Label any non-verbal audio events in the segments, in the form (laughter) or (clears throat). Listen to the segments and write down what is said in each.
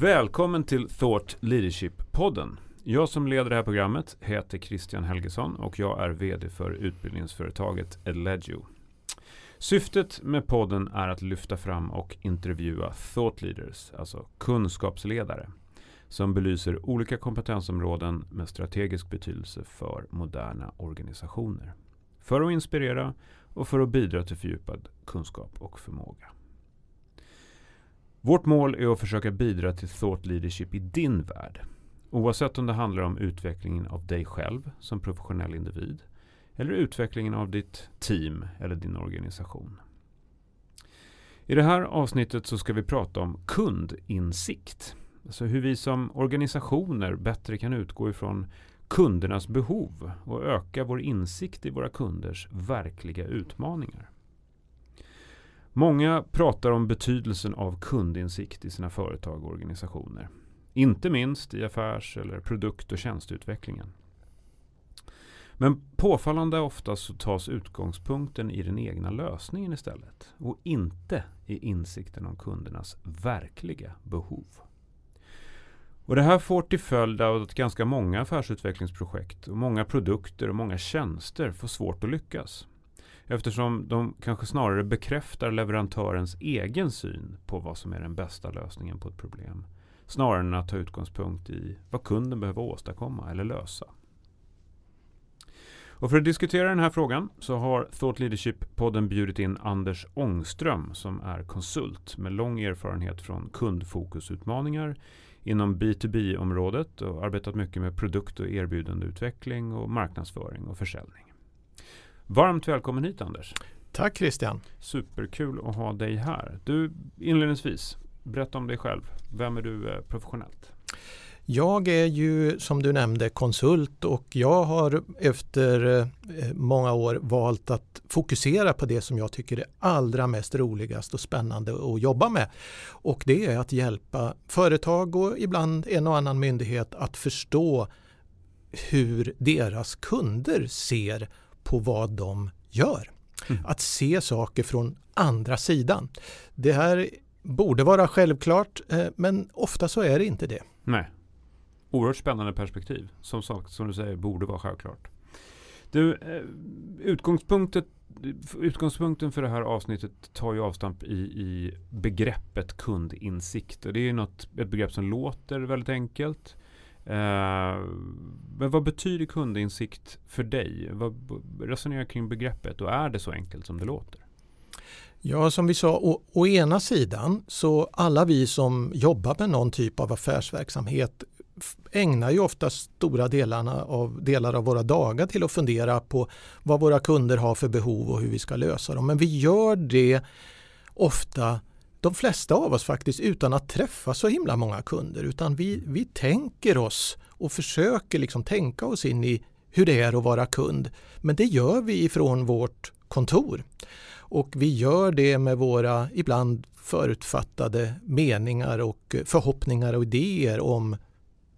Välkommen till Thought Leadership-podden. Jag som leder det här programmet heter Christian Helgesson och jag är VD för utbildningsföretaget Edlegio. Syftet med podden är att lyfta fram och intervjua thought leaders, alltså kunskapsledare, som belyser olika kompetensområden med strategisk betydelse för moderna organisationer. För att inspirera och för att bidra till fördjupad kunskap och förmåga. Vårt mål är att försöka bidra till thought leadership i din värld. Oavsett om det handlar om utvecklingen av dig själv som professionell individ eller utvecklingen av ditt team eller din organisation. I det här avsnittet så ska vi prata om kundinsikt. Alltså hur vi som organisationer bättre kan utgå ifrån kundernas behov och öka vår insikt i våra kunders verkliga utmaningar. Många pratar om betydelsen av kundinsikt i sina företag och organisationer. Inte minst i affärs eller produkt och tjänsteutvecklingen. Men påfallande ofta så tas utgångspunkten i den egna lösningen istället och inte i insikten om kundernas verkliga behov. Och Det här får till följd att ganska många affärsutvecklingsprojekt och många produkter och många tjänster får svårt att lyckas. Eftersom de kanske snarare bekräftar leverantörens egen syn på vad som är den bästa lösningen på ett problem. Snarare än att ta utgångspunkt i vad kunden behöver åstadkomma eller lösa. Och för att diskutera den här frågan så har Thought Leadership-podden bjudit in Anders Ångström som är konsult med lång erfarenhet från kundfokusutmaningar inom B2B-området och arbetat mycket med produkt och erbjudandeutveckling och marknadsföring och försäljning. Varmt välkommen hit Anders. Tack Christian. Superkul att ha dig här. Du, inledningsvis, berätta om dig själv. Vem är du eh, professionellt? Jag är ju som du nämnde konsult och jag har efter eh, många år valt att fokusera på det som jag tycker är allra mest roligast och spännande att jobba med. Och det är att hjälpa företag och ibland en och annan myndighet att förstå hur deras kunder ser på vad de gör. Mm. Att se saker från andra sidan. Det här borde vara självklart eh, men ofta så är det inte det. Nej. Oerhört spännande perspektiv. Som sagt, som du säger, borde vara självklart. Du, eh, utgångspunkten, utgångspunkten för det här avsnittet tar ju avstamp i, i begreppet kundinsikt. Och det är något, ett begrepp som låter väldigt enkelt. Eh, men vad betyder kundinsikt för dig? Vad, resonerar kring begreppet och är det så enkelt som det låter? Ja, som vi sa, å, å, ena sidan så alla vi som jobbar med någon typ av affärsverksamhet ägnar ju ofta stora delarna av, delar av våra dagar till att fundera på vad våra kunder har för behov och hur vi ska lösa dem. Men vi gör det ofta de flesta av oss faktiskt utan att träffa så himla många kunder utan vi, vi tänker oss och försöker liksom tänka oss in i hur det är att vara kund. Men det gör vi ifrån vårt kontor. Och vi gör det med våra ibland förutfattade meningar och förhoppningar och idéer om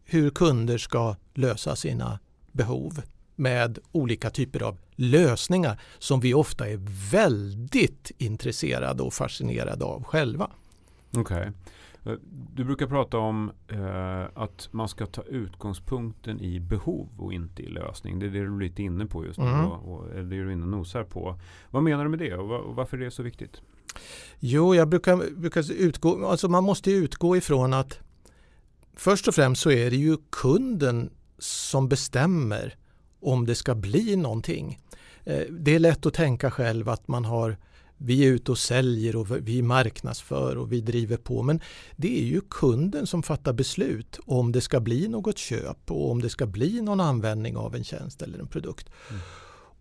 hur kunder ska lösa sina behov med olika typer av lösningar som vi ofta är väldigt intresserade och fascinerade av själva. Okay. Eh, du brukar prata om eh, att man ska ta utgångspunkten i behov och inte i lösning. Det är det du är lite inne på just nu mm. och, och det är du inne och nosar på. Vad menar du med det och, och varför är det så viktigt? Jo, jag brukar, brukar utgå, alltså man måste utgå ifrån att först och främst så är det ju kunden som bestämmer om det ska bli någonting. Eh, det är lätt att tänka själv att man har vi är ute och säljer och vi marknadsför och vi driver på. Men det är ju kunden som fattar beslut om det ska bli något köp och om det ska bli någon användning av en tjänst eller en produkt. Mm.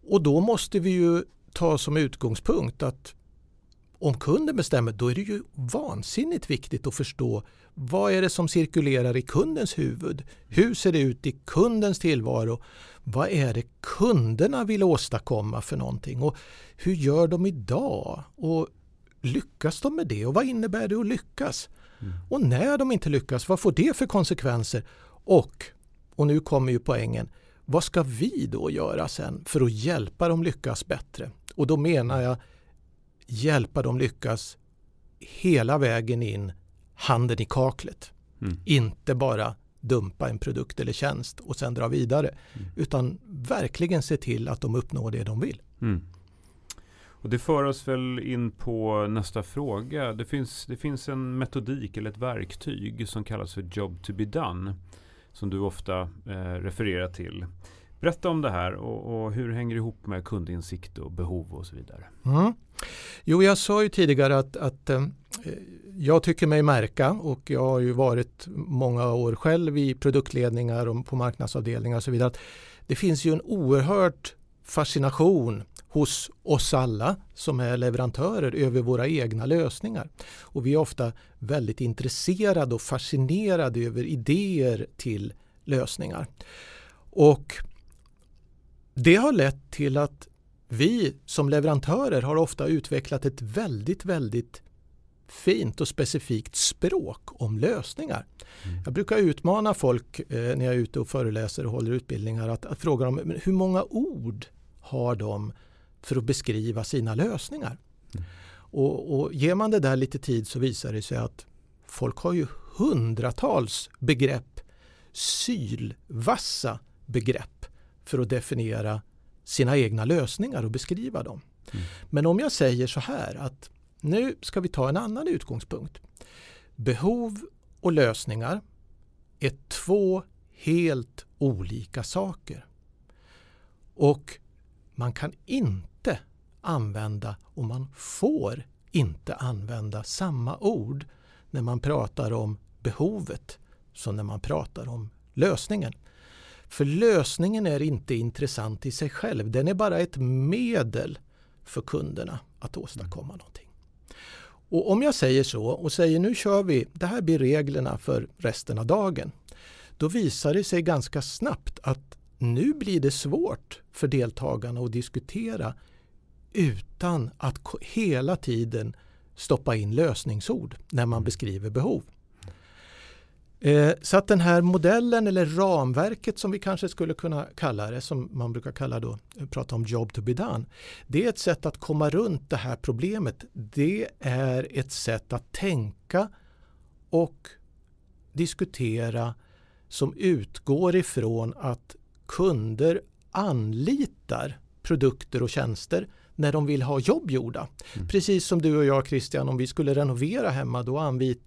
Och då måste vi ju ta som utgångspunkt att om kunden bestämmer då är det ju vansinnigt viktigt att förstå vad är det som cirkulerar i kundens huvud? Hur ser det ut i kundens tillvaro? Vad är det kunderna vill åstadkomma för någonting? Och hur gör de idag? Och lyckas de med det? Och vad innebär det att lyckas? Mm. Och när de inte lyckas, vad får det för konsekvenser? Och, och nu kommer ju poängen, vad ska vi då göra sen för att hjälpa dem lyckas bättre? Och då menar jag hjälpa dem lyckas hela vägen in handen i kaklet. Mm. Inte bara dumpa en produkt eller tjänst och sen dra vidare. Mm. Utan verkligen se till att de uppnår det de vill. Mm. Och det för oss väl in på nästa fråga. Det finns, det finns en metodik eller ett verktyg som kallas för Job to be done. Som du ofta eh, refererar till. Berätta om det här och, och, hur hänger det ihop med kundinsikt och behov och så vidare. Mm. Jo, jag sa ju tidigare att, att eh, jag tycker mig märka och jag har ju varit många år själv i produktledningar och på marknadsavdelningar och så vidare. Att det finns ju en oerhörd fascination hos oss alla som är leverantörer över våra egna lösningar. Och vi är ofta väldigt intresserade och fascinerade över idéer till lösningar. Och det har lett till att vi som leverantörer har ofta utvecklat ett väldigt, väldigt fint och specifikt språk om lösningar. Mm. Jag brukar utmana folk eh, när jag är ute och föreläser och håller utbildningar att, att fråga dem hur många ord har de för att beskriva sina lösningar. Mm. Och, och ger man det där lite tid så visar det sig att folk har ju hundratals begrepp, sylvassa begrepp för att definiera sina egna lösningar och beskriva dem. Mm. Men om jag säger så här att nu ska vi ta en annan utgångspunkt. Behov och lösningar är två helt olika saker. Och man kan inte använda och man får inte använda samma ord när man pratar om behovet som när man pratar om lösningen. För lösningen är inte intressant i sig själv. Den är bara ett medel för kunderna att åstadkomma någonting. Och om jag säger så och säger nu kör vi, det här blir reglerna för resten av dagen. Då visar det sig ganska snabbt att nu blir det svårt för deltagarna att diskutera utan att hela tiden stoppa in lösningsord när man beskriver behov. Eh, så att den här modellen eller ramverket som vi kanske skulle kunna kalla det, som man brukar kalla då, eh, prata om job to be done. Det är ett sätt att komma runt det här problemet. Det är ett sätt att tänka och diskutera som utgår ifrån att kunder anlitar produkter och tjänster när de vill ha jobb gjorda. Mm. Precis som du och jag Christian, om vi skulle renovera hemma då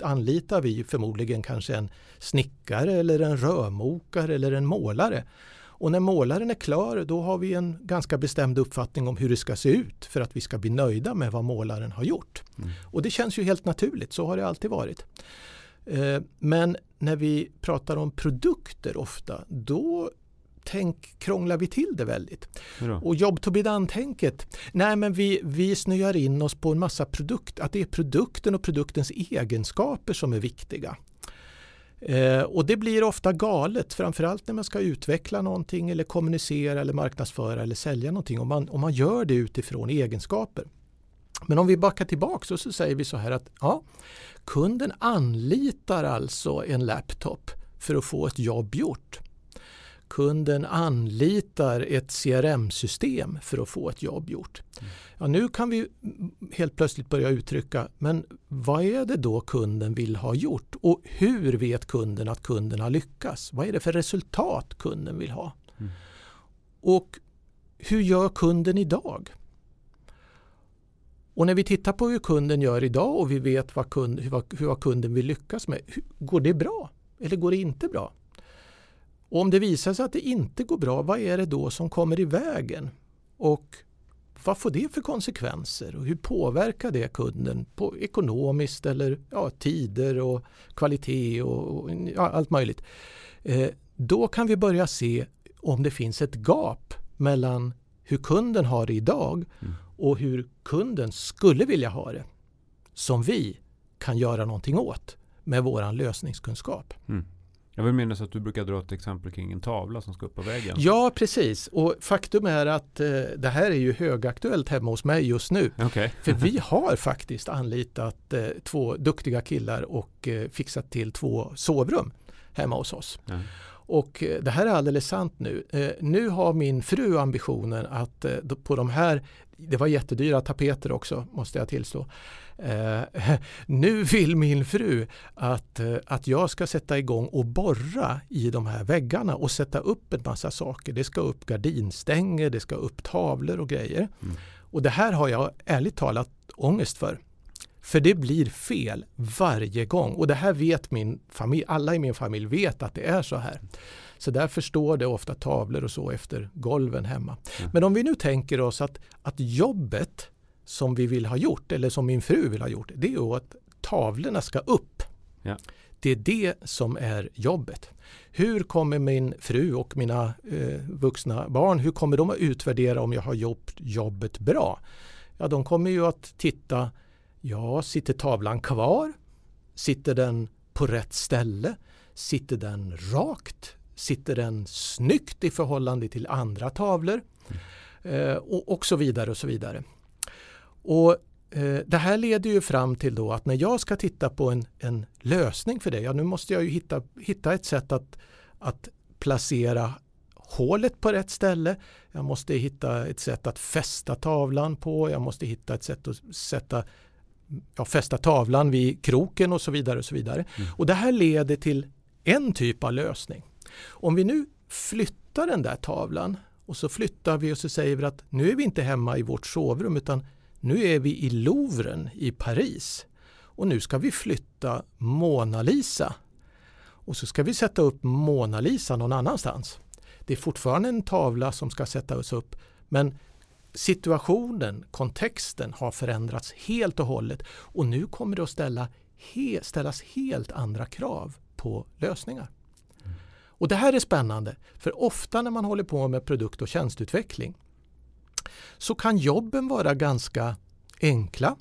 anlitar vi förmodligen kanske en snickare eller en rörmokare eller en målare. Och när målaren är klar då har vi en ganska bestämd uppfattning om hur det ska se ut för att vi ska bli nöjda med vad målaren har gjort. Mm. Och det känns ju helt naturligt, så har det alltid varit. Eh, men när vi pratar om produkter ofta, då tänk krånglar vi till det väldigt. Och jobb to be done-tänket, nej men vi, vi snöar in oss på en massa produkt, att det är produkten och produktens egenskaper som är viktiga. Eh, och det blir ofta galet, framförallt när man ska utveckla någonting eller kommunicera eller marknadsföra eller sälja någonting. Om man, om man gör det utifrån egenskaper. Men om vi backar tillbaka så säger vi så här att ja, kunden anlitar alltså en laptop för att få ett jobb gjort kunden anlitar ett CRM-system för att få ett jobb gjort. Ja, nu kan vi helt plötsligt börja uttrycka, men vad är det då kunden vill ha gjort? Och hur vet kunden att kunden har lyckats? Vad är det för resultat kunden vill ha? Mm. Och hur gör kunden idag? Och när vi tittar på hur kunden gör idag och vi vet vad, kund, hur, hur kunden vill lyckas med, går det bra eller går det inte bra? Och om det visar sig att det inte går bra, vad är det då som kommer i vägen? Och vad får det för konsekvenser och hur påverkar det kunden på ekonomiskt eller ja, tider och kvalitet och, och ja, allt möjligt. Eh, då kan vi börja se om det finns ett gap mellan hur kunden har det idag mm. och hur kunden skulle vilja ha det. Som vi kan göra någonting åt med våran lösningskunskap. Mm. Jag vill minnas att du brukar dra ett exempel kring en tavla som ska upp på väggen. Ja, precis. Och faktum är att eh, det här är ju högaktuellt hemma hos mig just nu. Okay. För vi (laughs) har faktiskt anlitat eh, två duktiga killar och eh, fixat till två sovrum hemma hos oss. Mm. Och eh, det här är alldeles sant nu. Eh, nu har min fru ambitionen att eh, på de här, det var jättedyra tapeter också måste jag tillstå. (laughs) nu vill min fru att, att jag ska sätta igång och borra i de här väggarna och sätta upp en massa saker. Det ska upp gardinstänger, det ska upp tavlor och grejer. Mm. Och det här har jag ärligt talat ångest för. För det blir fel varje gång och det här vet min familj, alla i min familj vet att det är så här. Så därför står det ofta tavlor och så efter golven hemma. Mm. Men om vi nu tänker oss att, att jobbet som vi vill ha gjort eller som min fru vill ha gjort det är att tavlorna ska upp. Ja. Det är det som är jobbet. Hur kommer min fru och mina eh, vuxna barn, hur kommer de att utvärdera om jag har gjort jobbet bra? Ja, de kommer ju att titta Ja, sitter tavlan kvar? Sitter den på rätt ställe? Sitter den rakt? Sitter den snyggt i förhållande till andra tavlor? Eh, och, och så vidare och så vidare. Och eh, Det här leder ju fram till då att när jag ska titta på en, en lösning för det, ja nu måste jag ju hitta, hitta ett sätt att, att placera hålet på rätt ställe. Jag måste hitta ett sätt att fästa tavlan på. Jag måste hitta ett sätt att sätta ja, fästa tavlan vid kroken och så vidare. Och så vidare. Mm. Och det här leder till en typ av lösning. Om vi nu flyttar den där tavlan och så flyttar vi och så säger vi att nu är vi inte hemma i vårt sovrum utan nu är vi i Louvren i Paris. Och nu ska vi flytta Mona Lisa. Och så ska vi sätta upp Mona Lisa någon annanstans. Det är fortfarande en tavla som ska sättas upp men situationen, kontexten har förändrats helt och hållet och nu kommer det att ställa he, ställas helt andra krav på lösningar. Mm. Och Det här är spännande för ofta när man håller på med produkt och tjänstutveckling så kan jobben vara ganska enkla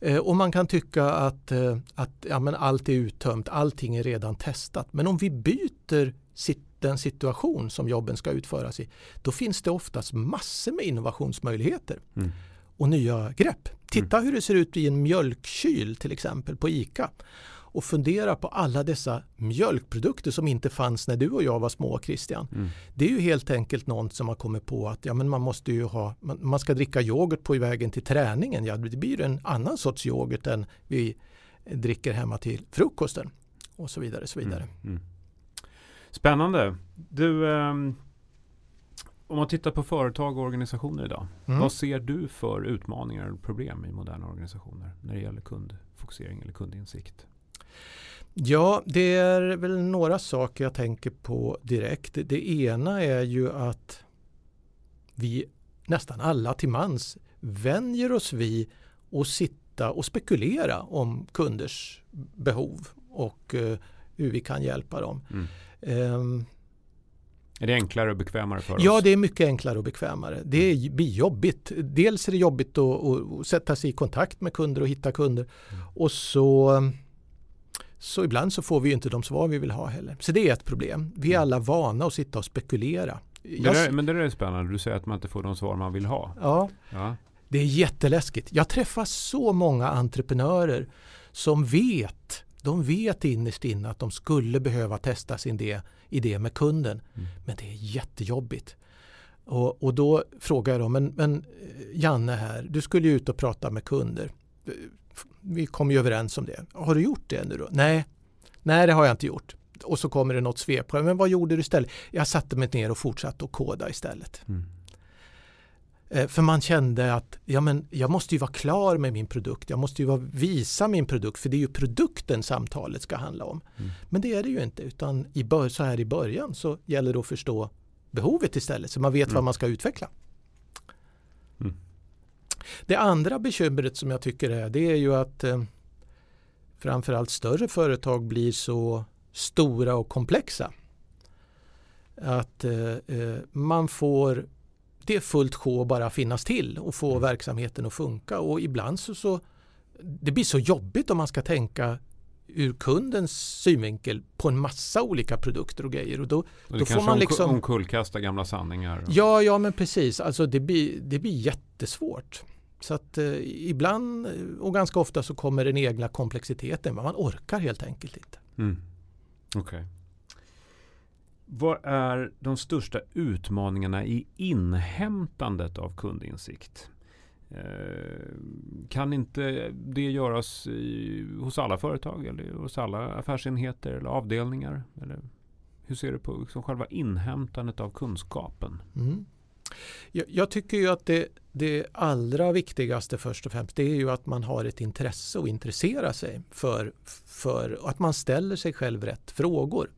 eh, och man kan tycka att, eh, att ja, men allt är uttömt, allting är redan testat. Men om vi byter sitt den situation som jobben ska utföras i, då finns det oftast massor med innovationsmöjligheter mm. och nya grepp. Titta mm. hur det ser ut i en mjölkkyl till exempel på ICA och fundera på alla dessa mjölkprodukter som inte fanns när du och jag var små Christian. Mm. Det är ju helt enkelt någon som har kommit på att ja, men man måste ju ha, man, man ska dricka yoghurt på vägen till träningen. Ja, det blir en annan sorts yoghurt än vi dricker hemma till frukosten och så vidare. Så vidare. Mm. mm. Spännande. Du, eh, om man tittar på företag och organisationer idag. Mm. Vad ser du för utmaningar och problem i moderna organisationer när det gäller kundfokusering eller kundinsikt? Ja, det är väl några saker jag tänker på direkt. Det ena är ju att vi nästan alla till mans vänjer oss vid att sitta och spekulera om kunders behov och uh, hur vi kan hjälpa dem. Mm. Um, är det enklare och bekvämare för oss? Ja, det är mycket enklare och bekvämare. Det mm. blir jobbigt. Dels är det jobbigt att, att sätta sig i kontakt med kunder och hitta kunder. Mm. Och så, så ibland så får vi inte de svar vi vill ha heller. Så det är ett problem. Vi är mm. alla vana att sitta och spekulera. Men det, är, men det är spännande. Du säger att man inte får de svar man vill ha. Ja, ja. det är jätteläskigt. Jag träffar så många entreprenörer som vet de vet innerst inne att de skulle behöva testa sin idé, idé med kunden. Mm. Men det är jättejobbigt. Och, och då frågar jag dem, men, men eh, Janne här, du skulle ju ut och prata med kunder. Vi kom ju överens om det. Har du gjort det nu då? Nej, nej det har jag inte gjort. Och så kommer det något svep. Men vad gjorde du istället? Jag satte mig ner och fortsatte att koda istället. Mm. Eh, för man kände att ja, men jag måste ju vara klar med min produkt. Jag måste ju visa min produkt för det är ju produkten samtalet ska handla om. Mm. Men det är det ju inte utan i bör, så här i början så gäller det att förstå behovet istället så man vet mm. vad man ska utveckla. Mm. Det andra bekymret som jag tycker är det är ju att eh, framförallt större företag blir så stora och komplexa. Att eh, eh man får det är fullt sjå att bara finnas till och få mm. verksamheten att funka och ibland så, så det blir så jobbigt om man ska tänka ur kundens synvinkel på en massa olika produkter och grejer. Och då, och då får man liksom omkullkasta gamla sanningar. Ja, ja men precis. Alltså det blir, det blir jättesvårt. Så att eh, ibland och ganska ofta så kommer den egna komplexiteten. Men man orkar helt enkelt inte. Mm. Okay. Vad är de största utmaningarna i inhämtandet av kundinsikt? Eh, kan inte det göras i, hos alla företag eller hos alla affärsenheter eller avdelningar? Eller hur ser du på liksom själva inhämtandet av kunskapen? Mm. Jag, jag, tycker ju att det, det, allra viktigaste först och främst det är ju att man har ett intresse och intresserar sig för, för att man ställer sig själv rätt frågor.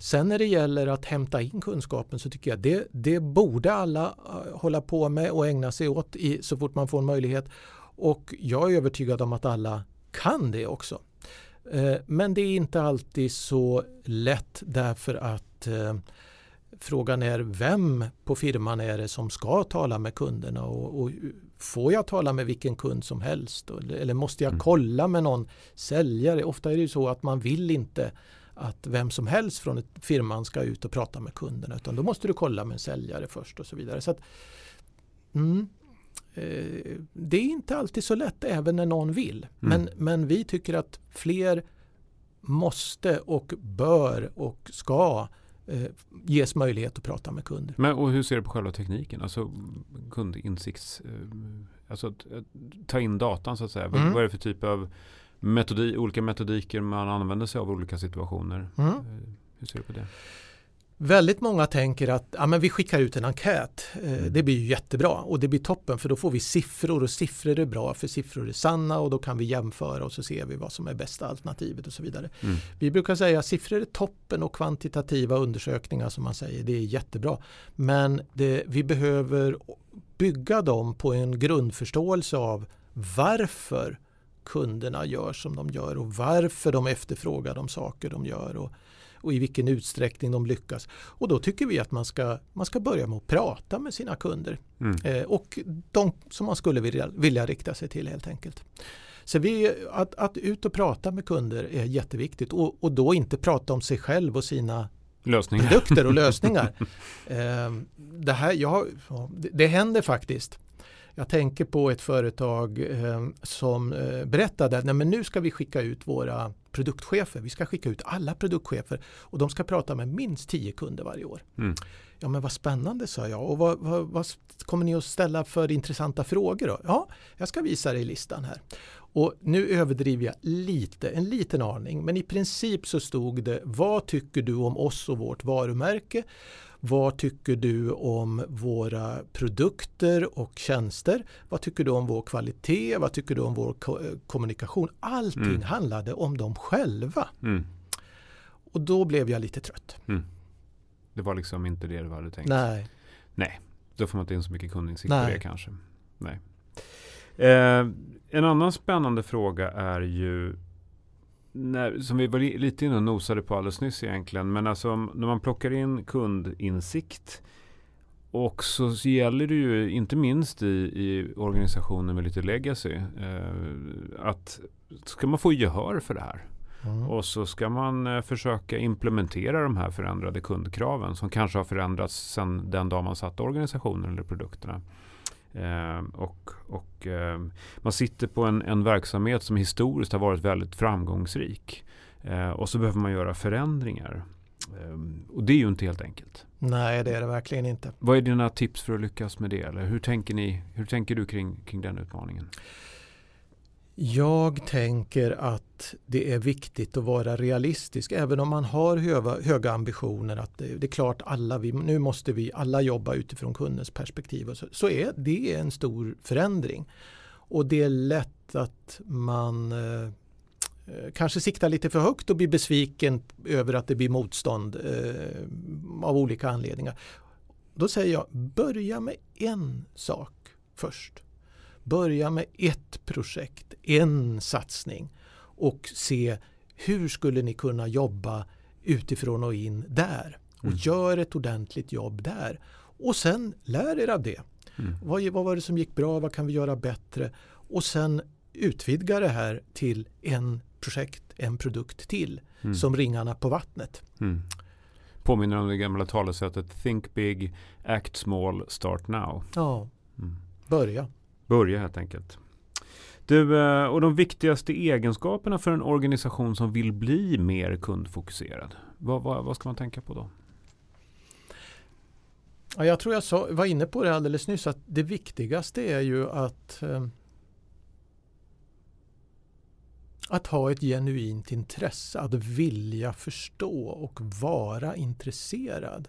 Sen när det gäller att hämta in kunskapen så tycker jag det, det borde alla eh, hålla på med och ägna sig åt i, så fort man får en möjlighet. Och jag är övertygad om att alla kan det också. Eh, men det är inte alltid så lätt därför att eh, frågan är vem på firman är det som ska tala med kunderna och, och får jag tala med vilken kund som helst eller måste jag mm. kolla med någon säljare? Ofta är det så att man vill inte att vem som helst från ett firman ska ut och prata med kunderna utan då måste du kolla med en säljare först och så vidare. Så att, mm, eh, det är inte alltid så lätt även när någon vill. Mm. Men, men vi tycker att fler måste och bör och ska eh, ges möjlighet att prata med kunder. Men och hur ser du på själva tekniken? Alltså kundinsikts... Eh, alltså att, att, ta in datan så att säga. Mm. Vad är det för typ av metodi, olika metodiker man använder sig av i olika situationer? Mm. Eh, hur ser du på det? Väldigt många tänker att ja, men vi skickar ut en enkät. Eh, mm. Det blir ju jättebra och det blir toppen för då får vi siffror och siffror är bra för siffror är sanna och då kan vi jämföra och så ser vi vad som är bästa alternativet och så vidare. Mm. Vi brukar säga att siffror är toppen och kvantitativa undersökningar som man säger det är jättebra. Men det, vi behöver bygga dem på en grundförståelse av varför kunderna gör som de gör och varför de efterfrågar de saker de gör. Och, och i vilken utsträckning de lyckas. Och då tycker vi att man ska, man ska börja med att prata med sina kunder. Mm. Eh, och de som man skulle vilja, vilja rikta sig till helt enkelt. Så vi, att, att ut och prata med kunder är jätteviktigt och, och då inte prata om sig själv och sina lösningar. produkter och lösningar. (laughs) eh, det, här, ja, det, det händer faktiskt jag tänker på ett företag eh, som eh, berättade att nu ska vi skicka ut våra produktchefer. Vi ska skicka ut alla produktchefer och de ska prata med minst tio kunder varje år. Mm. Ja men vad spännande sa jag och vad, vad, vad, kommer ni att ställa för intressanta frågor då? Ja, jag ska visa dig listan här. Och nu överdriver jag lite, en liten aning, men i princip så stod det vad tycker du om oss och vårt varumärke? Vad tycker du om våra produkter och tjänster? Vad tycker du om vår kvalitet? Vad tycker du om vår kommunikation? Allting mm. handlade om dem själva. Mm. Och då blev jag lite trött. Mm. Det var liksom inte det du hade tänkt? Nej. Nej, då får man inte in så mycket kundinsikt på det kanske. Nej. Eh, en annan spännande fråga är ju när, som vi var lite inne och nosade på alldeles nyss egentligen. Men alltså när man plockar in kundinsikt och så gäller det ju inte minst i, i organisationer med lite legacy eh, att ska man få gehör för det här mm. och så ska man eh, försöka implementera de här förändrade kundkraven som kanske har förändrats sedan den dag man satte organisationen eller produkterna. Eh, och, och eh, man sitter på en, en verksamhet som historiskt har varit väldigt framgångsrik. Eh, och så behöver man göra förändringar. Eh, och det är ju inte helt enkelt. Nej, det är det verkligen inte. Vad är dina tips för att lyckas med det? Eller hur tänker, ni, hur tänker du kring, kring den utmaningen? Jag tänker att det är viktigt att vara realistisk även om man har höga, höga ambitioner. att det, det, är klart alla vi, nu måste vi alla jobba utifrån kundens perspektiv. Och så, så är det en stor förändring. Och det är lätt att man eh, eh kanske siktar lite för högt och blir besviken över att det blir motstånd eh, av olika anledningar. Då säger jag börja med en sak först. Börja med ett projekt, en satsning och se hur skulle ni kunna jobba utifrån och in där. Och mm. gör ett ordentligt jobb där. Och sen lär er av det. Mm. Vad, vad var det som gick bra? Vad kan vi göra bättre? Och sen utvidga det här till en projekt, en produkt till. Mm. Som ringarna på vattnet. Mm. Påminner om det gamla talesättet Think big, act small, start now. Ja, mm. börja. Börja helt enkelt. Du, eh, och de viktigaste egenskaperna för en organisation som vill bli mer kundfokuserad. Vad, vad, vad ska man tänka på då? Ja, jag tror jag sa, var inne på det alldeles nyss att det viktigaste är ju att eh, att ha ett genuint intresse, att vilja förstå och vara intresserad.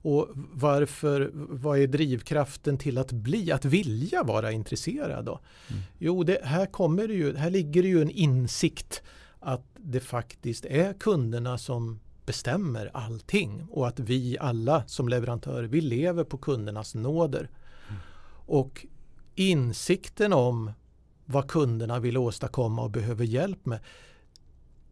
Och varför, vad är drivkraften till att bli, att vilja vara intresserad då? Mm. Jo, det, här, kommer det ju, här ligger det ju en insikt att det faktiskt är kunderna som bestämmer allting och att vi alla som leverantörer, vi lever på kundernas nåder. Mm. Och insikten om vad kunderna vill åstadkomma och behöver hjälp med.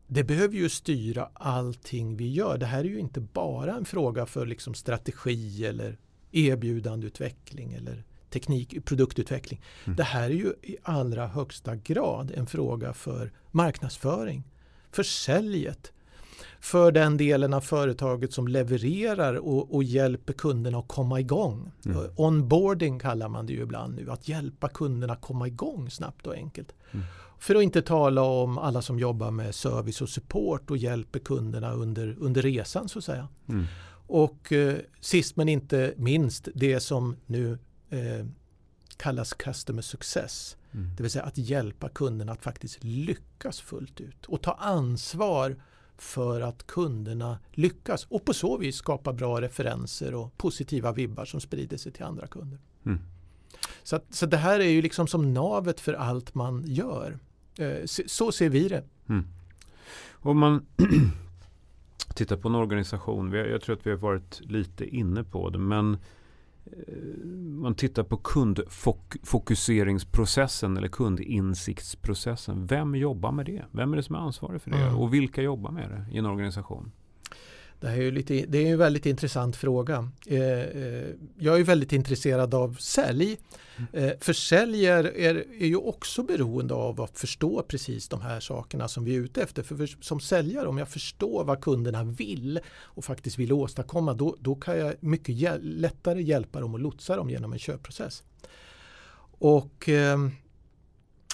Det behöver ju styra allting vi gör. Det här är ju inte bara en fråga för liksom strategi eller erbjudandeutveckling eller teknik, produktutveckling. Mm. Det här är ju i allra högsta grad en fråga för marknadsföring, för säljet, för den delen av företaget som levererar och, och hjälper kunderna att komma igång. Mm. Onboarding kallar man det ju ibland nu, att hjälpa kunderna komma igång snabbt och enkelt. Mm. För att inte tala om alla som jobbar med service och support och hjälper kunderna under, under resan så att säga. Mm. Och eh, sist men inte minst det som nu eh, kallas customer success. Mm. Det vill säga att hjälpa kunderna att faktiskt lyckas fullt ut och ta ansvar för att kunderna lyckas och på så vis skapa bra referenser och positiva vibbar som sprider sig till andra kunder. Mm. Så, så det här är ju liksom som navet för allt man gör. Eh, så ser vi det. Mm. Om man (clears throat) tittar på en organisation, jag tror att vi har varit lite inne på det, men Eh, man tittar på kundfokuseringsprocessen eller kundinsiktsprocessen. Vem jobbar med det? Vem är det som är ansvarig för det? Mm. Och vilka jobbar med det i en organisation? Det, här är, lite, det är en väldigt intressant fråga. Eh, eh, jag är väldigt intresserad av sälj. Mm. Eh, för sälj är, är, ju också beroende av att förstå precis de här sakerna som vi är ute efter. För, som säljare, om jag förstår vad kunderna vill och faktiskt vill åstadkomma, då, då kan jag mycket lättare hjälpa dem och lotsa dem genom en köpprocess. Och eh,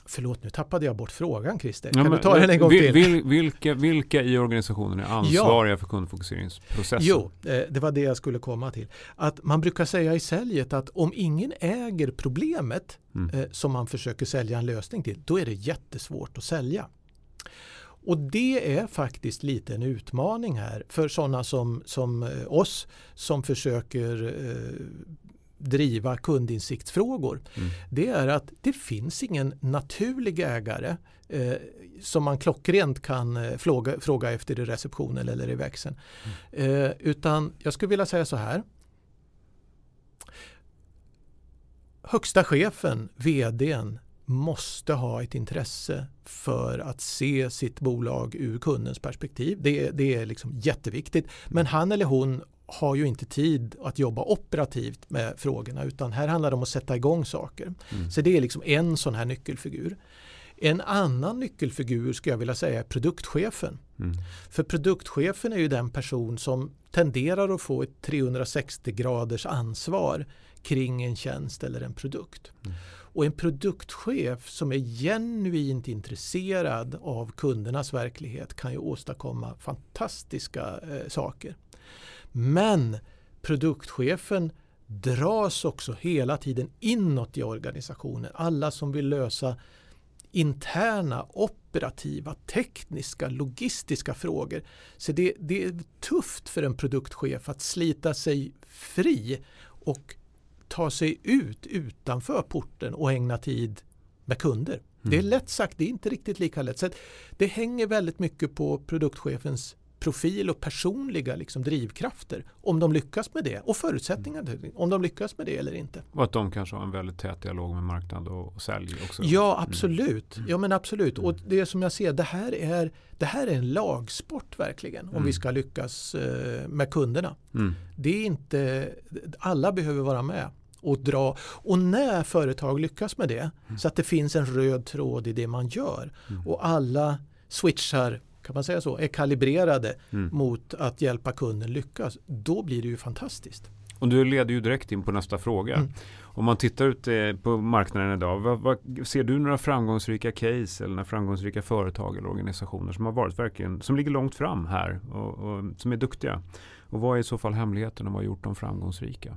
Förlåt, nu tappade jag bort frågan Christer. Kan ja, du ta den en gång till? Vil, vilka, vilka i organisationen är ansvariga ja. för kundfokuseringsprocessen? Jo, eh, det var det jag skulle komma till. Att man brukar säga i säljet att om ingen äger problemet mm. Eh, som man försöker sälja en lösning till, då är det jättesvårt att sälja. Och det är faktiskt lite en utmaning här för sådana som, som eh, oss som försöker driva kundinsiktsfrågor. Mm. Det är att det finns ingen naturlig ägare eh, som man klockrent kan eh, fråga, fråga efter i receptionen eller i växeln. Mm. Eh, utan jag skulle vilja säga så här. Högsta chefen, vdn, måste ha ett intresse för att se sitt bolag ur kundens perspektiv. Det, det är liksom jätteviktigt. Men han eller hon har ju inte tid att jobba operativt med frågorna utan här handlar det om att sätta igång saker. Mm. Så det är liksom en sån här nyckelfigur. En annan nyckelfigur skulle jag vilja säga är produktchefen. Mm. För produktchefen är ju den person som tenderar att få ett 360 graders ansvar kring en tjänst eller en produkt. Mm. Och en produktchef som är genuint intresserad av kundernas verklighet kan ju åstadkomma fantastiska eh, saker. Men produktchefen dras också hela tiden inåt i organisationen. Alla som vill lösa interna, operativa, tekniska, logistiska frågor. Så det, det, är tufft för en produktchef att slita sig fri och ta sig ut utanför porten och ägna tid med kunder. Mm. Det är mm. lätt sagt, det är inte riktigt lika lätt. Så det hänger väldigt mycket på produktchefens profil och personliga liksom, drivkrafter om de lyckas med det och förutsättningar om de lyckas med det eller inte. Och att de kanske har en väldigt tät dialog med marknad och, och sälj också. Ja absolut. Mm. Ja men absolut. Och mm. det som jag ser det här är, det här är en lagsport verkligen om mm. vi ska lyckas eh, med kunderna. Mm. Det är inte, alla behöver vara med och dra. Och när företag lyckas med det mm. så att det finns en röd tråd i det man gör mm. och alla switchar kan man säga så, är kalibrerade mm. mot att hjälpa kunden lyckas, då blir det ju fantastiskt. Och du leder ju direkt in på nästa fråga. Mm. Om man tittar ut eh, på marknaden idag, vad, vad, ser du några framgångsrika case eller några framgångsrika företag eller organisationer som har varit verkligen, som ligger långt fram här och, och som är duktiga? Och vad är i så fall hemligheten och vad har gjort dem framgångsrika?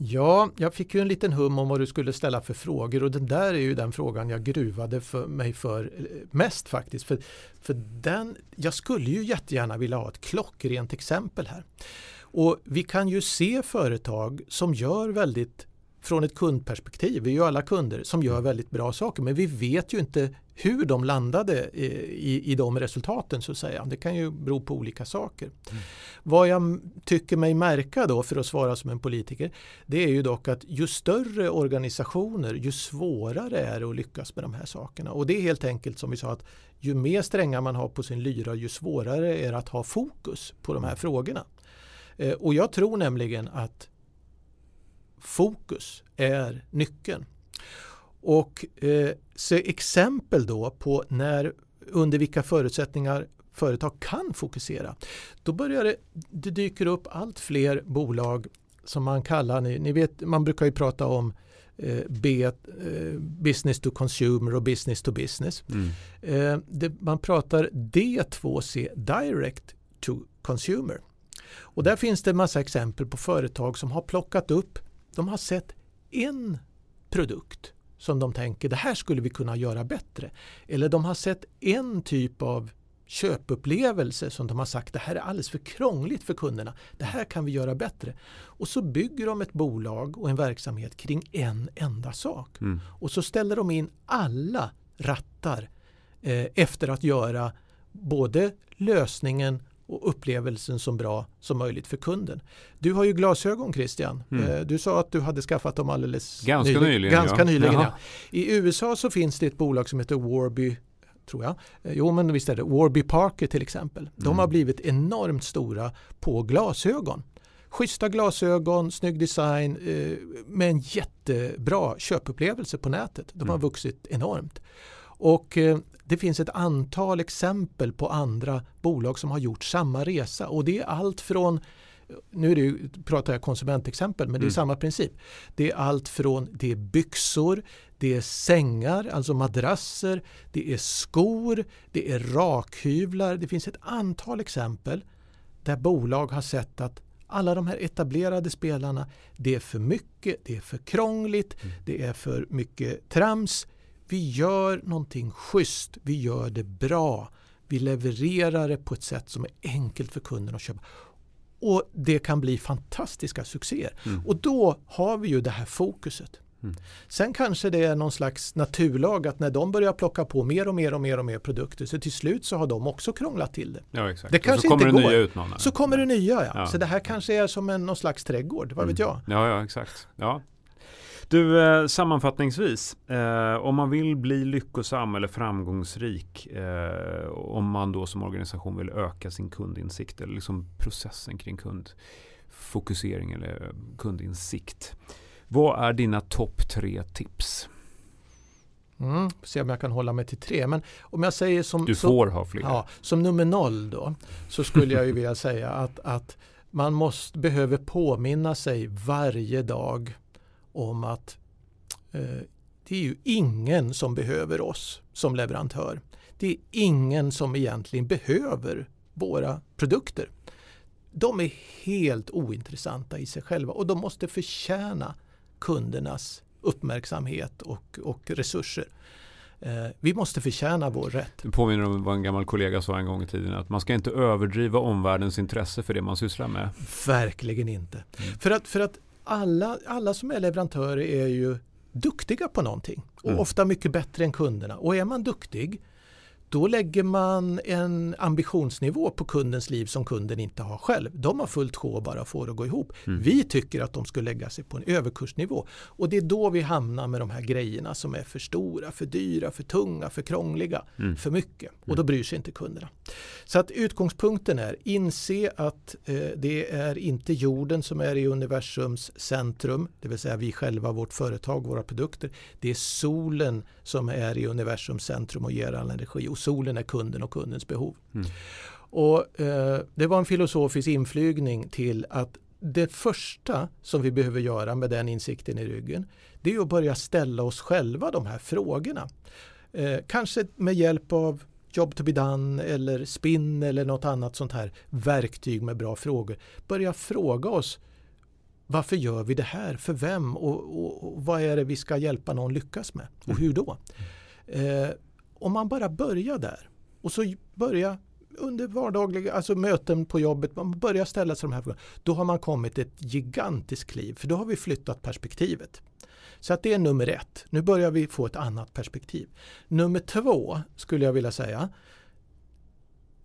Ja, jag fick ju en liten hum om vad du skulle ställa för frågor och den där är ju den frågan jag gruvade för mig för eh, mest faktiskt. För, för den, jag skulle ju jättegärna vilja ha ett klockrent exempel här. Och vi kan ju se företag som gör väldigt från ett kundperspektiv, vi är ju alla kunder som gör väldigt bra saker men vi vet ju inte hur de landade i, i de resultaten så att säga. Det kan ju bero på olika saker. Mm. Vad jag tycker mig märka då för att svara som en politiker det är ju dock att ju större organisationer ju svårare är det att lyckas med de här sakerna. Och det är helt enkelt som vi sa att ju mer strängar man har på sin lyra ju svårare är det att ha fokus på de här frågorna. Eh, och jag tror nämligen att fokus är nyckeln. Och eh, se exempel då på när, under vilka förutsättningar företag kan fokusera. Då börjar det, det dyker upp allt fler bolag som man kallar, ni, ni vet, man brukar ju prata om eh, B, eh, business to consumer och business to business. Mm. Eh, det, man pratar D2C, direct to consumer. Och där finns det en massa exempel på företag som har plockat upp, de har sett en produkt som de tänker det här skulle vi kunna göra bättre. Eller de har sett en typ av köpupplevelse som de har sagt det här är alldeles för krångligt för kunderna. Det här kan vi göra bättre. Och så bygger de ett bolag och en verksamhet kring en enda sak. Mm. Och så ställer de in alla rattar eh, efter att göra både lösningen och upplevelsen så bra som möjligt för kunden. Du har ju glasögon Christian. Mm. Eh, du sa att du hade skaffat dem alldeles ganska nyligen. nyligen ganska ja. nyligen ja. I USA så finns det ett bolag som heter Warby tror jag. Eh, jo men visst är det. Warby Parker till exempel. De mm. har blivit enormt stora på glasögon. Schyssta glasögon, snygg design eh, med en jättebra köpupplevelse på nätet. De har mm. vuxit enormt. Och det finns ett antal exempel på andra bolag som har gjort samma resa och det är allt från nu är det ju, pratar jag konsumentexempel men det är mm. samma princip. Det är allt från det är byxor, det är sängar, alltså madrasser, det är skor, det är rakhyvlar. Det finns ett antal exempel där bolag har sett att alla de här etablerade spelarna, det är för mycket, det är för krångligt, mm. det är för mycket trams vi gör någonting schysst, vi gör det bra. Vi levererar det på ett sätt som är enkelt för kunden att köpa. Och det kan bli fantastiska succéer. Mm. Och då har vi ju det här fokuset. Mm. Sen kanske det är någon slags naturlag att när de börjar plocka på mer och mer och mer och mer produkter så till slut så har de också krånglat till det. Ja, exakt. Det kanske så kommer inte det går. utmanare. Så kommer det nya ja. ja. Så det här kanske är som en någon slags trädgård, vad mm. vet jag? Ja, ja exakt. Ja. Du, eh, sammanfattningsvis, eh, om man vill bli lyckosam eller framgångsrik, eh, om man då som organisation vill öka sin kundinsikt eller liksom processen kring kundfokusering eller kundinsikt. Vad är dina topp tre tips? Mm, se om jag kan hålla mig till tre. Men om jag säger som, du får som, ha fler. Ja, som nummer noll då, så skulle jag ju vilja säga att, att man måste, behöver påminna sig varje dag om att eh, det är ju ingen som behöver oss som leverantör. Det är ingen som egentligen behöver våra produkter. De är helt ointressanta i sig själva och de måste förtjäna kundernas uppmärksamhet och, och resurser. Eh, vi måste förtjäna vår rätt. Det påminner om vad en gammal kollega sa en gång i tiden. Att man ska inte överdriva omvärldens intresse för det man sysslar med. Verkligen inte. Mm. För, att, för att alla, alla som är leverantörer är ju duktiga på någonting och mm. ofta mycket bättre än kunderna. Och är man duktig då lägger man en ambitionsnivå på kundens liv som kunden inte har själv. De har fullt sjå bara få det att gå ihop. Mm. Vi tycker att de ska lägga sig på en överkursnivå och det är då vi hamnar med de här grejerna som är för stora, för dyra, för tunga, för krångliga, mm. för mycket och då mm. bryr sig inte kunderna. Så att utgångspunkten är inse att eh, det är inte jorden som är i universums centrum, det vill säga vi själva, vårt företag, våra produkter. Det är solen som är i universums centrum och ger all energi solen är kunden och kundens behov. Mm. Och, eh, det var en filosofisk inflygning till att det första som vi behöver göra med den insikten i ryggen det är att börja ställa oss själva de här frågorna. Eh, kanske med hjälp av Job to be done eller spinn eller något annat sånt här verktyg med bra frågor. Börja fråga oss varför gör vi det här? För vem? Och, och, och vad är det vi ska hjälpa någon lyckas med? Och hur då? Eh, om man bara börjar där och så börjar under vardagliga alltså möten på jobbet, man börjar ställa sig de här frågorna. Då har man kommit ett gigantiskt kliv för då har vi flyttat perspektivet. Så att det är nummer ett. Nu börjar vi få ett annat perspektiv. Nummer två skulle jag vilja säga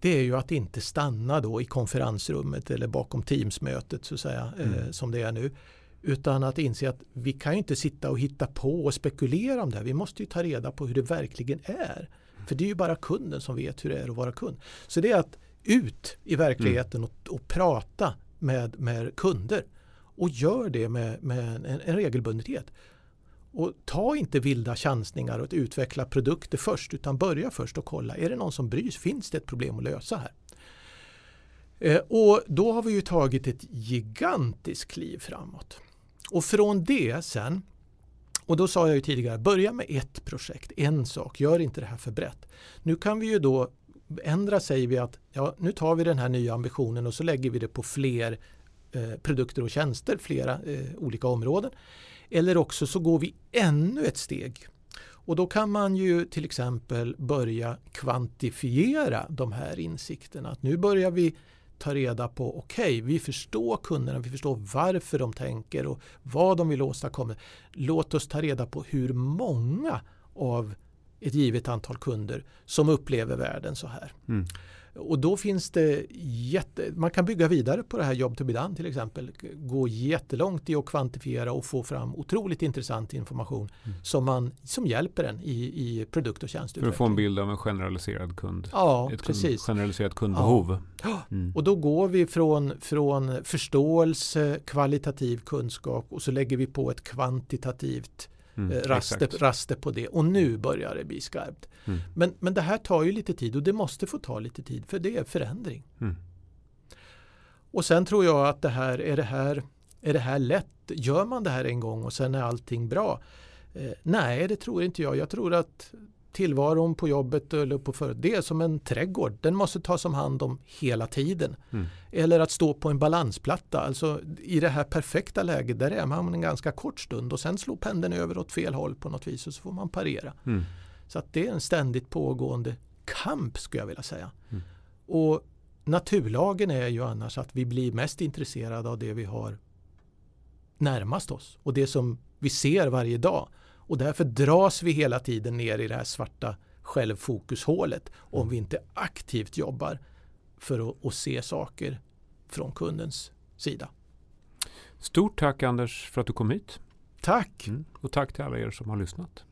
det är ju att inte stanna då i konferensrummet eller bakom Teamsmötet så att säga, eh, mm. eh, som det är nu. Utan att inse att vi kan inte sitta och hitta på och spekulera om det här. Vi måste ju ta reda på hur det verkligen är. För det är ju bara kunden som vet hur det är att vara kund. Så det är att ut i verkligheten mm. och, och, prata med, med kunder. Och gör det med, med en, en regelbundenhet. Och ta inte vilda chansningar och utveckla produkter först utan börja först och kolla, är det någon som bryr sig? Finns det ett problem att lösa här? Eh, och då har vi ju tagit ett gigantiskt kliv framåt. Och från det sen, och då sa jag ju tidigare, börja med ett projekt, en sak, gör inte det här för brett. Nu kan vi ju då ändra säger vi att ja, nu tar vi den här nya ambitionen och så lägger vi det på fler eh, produkter och tjänster, flera eh, olika områden. Eller också så går vi ännu ett steg. Och då kan man ju till exempel börja kvantifiera de här insikterna. Att nu börjar vi ta reda på, okej, okay, vi förstår kunderna, vi förstår varför de tänker och vad de vill åstadkomma. Låt oss ta reda på hur många av ett givet antal kunder som upplever världen så här. Mm. Och då finns det jätte, man kan bygga vidare på det här jobb to be done till exempel. Gå jättelångt i att kvantifiera och få fram otroligt intressant information mm. som, man, som hjälper en i, i produkt och tjänsteutveckling. För att få en bild av en generaliserad kund. Ja, Ett precis. Kund, generaliserat kundbehov. Ja. Mm. Och då går vi från, från förståelse, kvalitativ kunskap och så lägger vi på ett kvantitativt Mm, eh, raster, raster på det och nu börjar det bli skarpt. Mm. Men, men det här tar ju lite tid och det måste få ta lite tid för det är förändring. Mm. Och sen tror jag att det här är, det här, är det här lätt? Gör man det här en gång och sen är allting bra? Eh, nej, det tror inte jag. Jag tror att tillvaron på jobbet eller på för det är som en trädgård. Den måste tas om hand om hela tiden. Mm. Eller att stå på en balansplatta. Alltså i det här perfekta läget där är man en ganska kort stund och sen slår pendeln över åt fel håll på något vis och så får man parera. Mm. Så att det är en ständigt pågående kamp skulle jag vilja säga. Mm. Och naturlagen är ju annars att vi blir mest intresserade av det vi har närmast oss och det som vi ser varje dag. Och därför dras vi hela tiden ner i det här svarta självfokushålet om vi inte aktivt jobbar för att, att se saker från kundens sida. Stort tack Anders för att du kom hit. Tack! Mm. Och tack till alla er som har lyssnat.